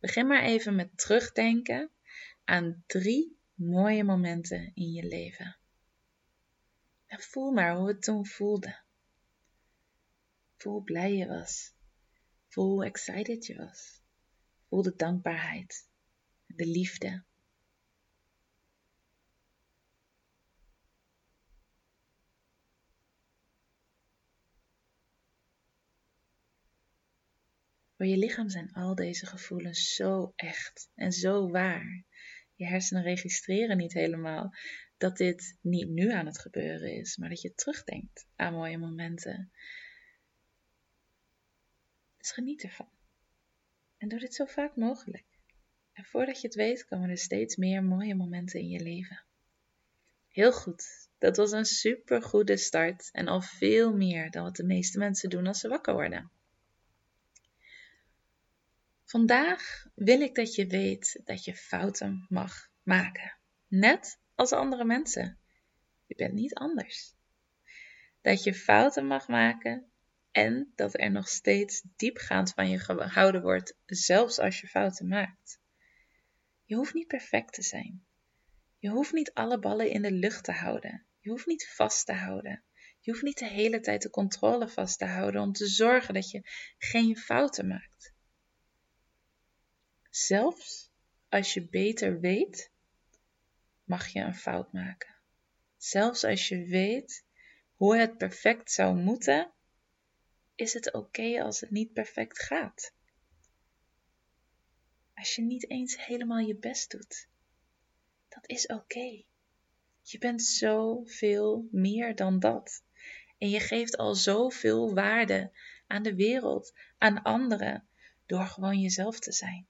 Begin maar even met terugdenken aan drie mooie momenten in je leven. En voel maar hoe het toen voelde. Voel hoe blij je was. Voel hoe excited je was. Voel de dankbaarheid, de liefde. Voor je lichaam zijn al deze gevoelens zo echt en zo waar. Je hersenen registreren niet helemaal dat dit niet nu aan het gebeuren is, maar dat je terugdenkt aan mooie momenten. Dus geniet ervan. En doe dit zo vaak mogelijk. En voordat je het weet, komen er steeds meer mooie momenten in je leven. Heel goed. Dat was een super goede start en al veel meer dan wat de meeste mensen doen als ze wakker worden. Vandaag wil ik dat je weet dat je fouten mag maken. Net als andere mensen. Je bent niet anders. Dat je fouten mag maken en dat er nog steeds diepgaand van je gehouden wordt, zelfs als je fouten maakt. Je hoeft niet perfect te zijn. Je hoeft niet alle ballen in de lucht te houden. Je hoeft niet vast te houden. Je hoeft niet de hele tijd de controle vast te houden om te zorgen dat je geen fouten maakt. Zelfs als je beter weet, mag je een fout maken. Zelfs als je weet hoe het perfect zou moeten, is het oké als het niet perfect gaat. Als je niet eens helemaal je best doet, dat is oké. Je bent zoveel meer dan dat. En je geeft al zoveel waarde aan de wereld, aan anderen, door gewoon jezelf te zijn.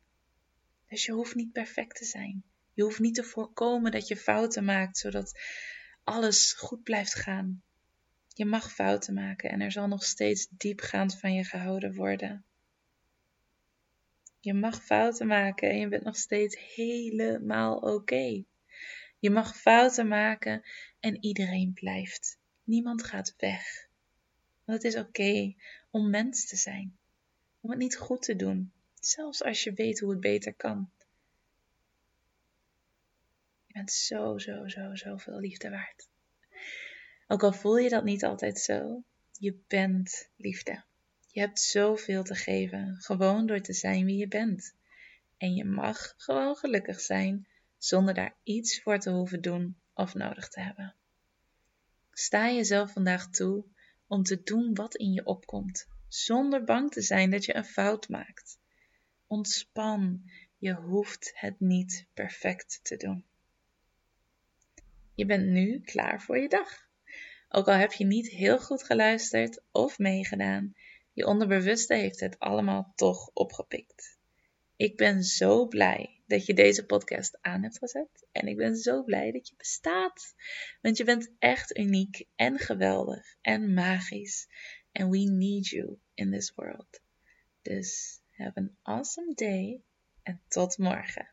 Dus je hoeft niet perfect te zijn. Je hoeft niet te voorkomen dat je fouten maakt, zodat alles goed blijft gaan. Je mag fouten maken en er zal nog steeds diepgaand van je gehouden worden. Je mag fouten maken en je bent nog steeds helemaal oké. Je mag fouten maken en iedereen blijft. Niemand gaat weg. Want het is oké om mens te zijn. Om het niet goed te doen, zelfs als je weet hoe het beter kan. Je bent zo, zo, zo, zo veel liefde waard. Ook al voel je dat niet altijd zo, je bent liefde. Je hebt zoveel te geven, gewoon door te zijn wie je bent. En je mag gewoon gelukkig zijn zonder daar iets voor te hoeven doen of nodig te hebben. Sta jezelf vandaag toe om te doen wat in je opkomt, zonder bang te zijn dat je een fout maakt. Ontspan, je hoeft het niet perfect te doen. Je bent nu klaar voor je dag. Ook al heb je niet heel goed geluisterd of meegedaan, je onderbewuste heeft het allemaal toch opgepikt. Ik ben zo blij dat je deze podcast aan hebt gezet en ik ben zo blij dat je bestaat. Want je bent echt uniek en geweldig en magisch. And we need you in this world. Dus have an awesome day en tot morgen.